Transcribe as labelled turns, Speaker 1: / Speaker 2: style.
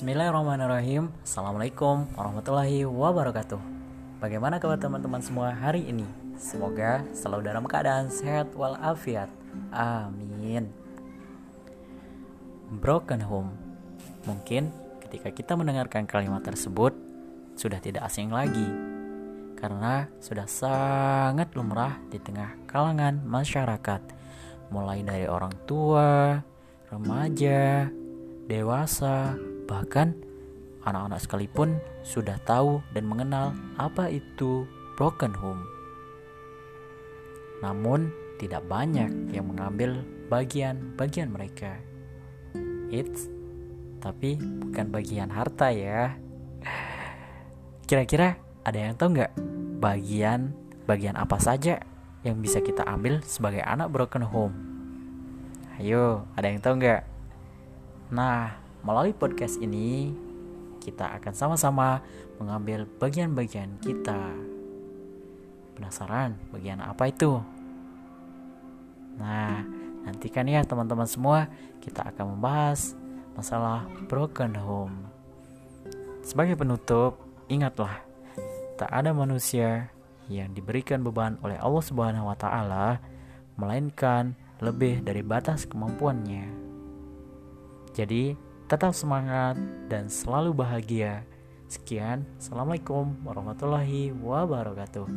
Speaker 1: Bismillahirrahmanirrahim. Assalamualaikum warahmatullahi wabarakatuh. Bagaimana kabar teman-teman semua hari ini? Semoga selalu dalam keadaan sehat walafiat. Amin. Broken home. Mungkin ketika kita mendengarkan kalimat tersebut Sudah tidak asing lagi. Karena sudah sangat lumrah di tengah kalangan masyarakat. Mulai dari orang tua, remaja, dewasa, bahkan anak-anak sekalipun sudah tahu dan mengenal apa itu broken home. Namun, tidak banyak yang mengambil bagian-bagian mereka. It's tapi bukan bagian harta ya. Kira-kira ada yang tahu nggak bagian bagian apa saja yang bisa kita ambil sebagai anak broken home? Ayo, ada yang tahu nggak? Nah, melalui podcast ini kita akan sama-sama mengambil bagian-bagian kita. Penasaran bagian apa itu? Nah, nantikan ya teman-teman semua, kita akan membahas masalah broken home. Sebagai penutup, ingatlah, tak ada manusia yang diberikan beban oleh Allah Subhanahu wa taala melainkan lebih dari batas kemampuannya. Jadi, tetap semangat dan selalu bahagia. Sekian, Assalamualaikum warahmatullahi wabarakatuh.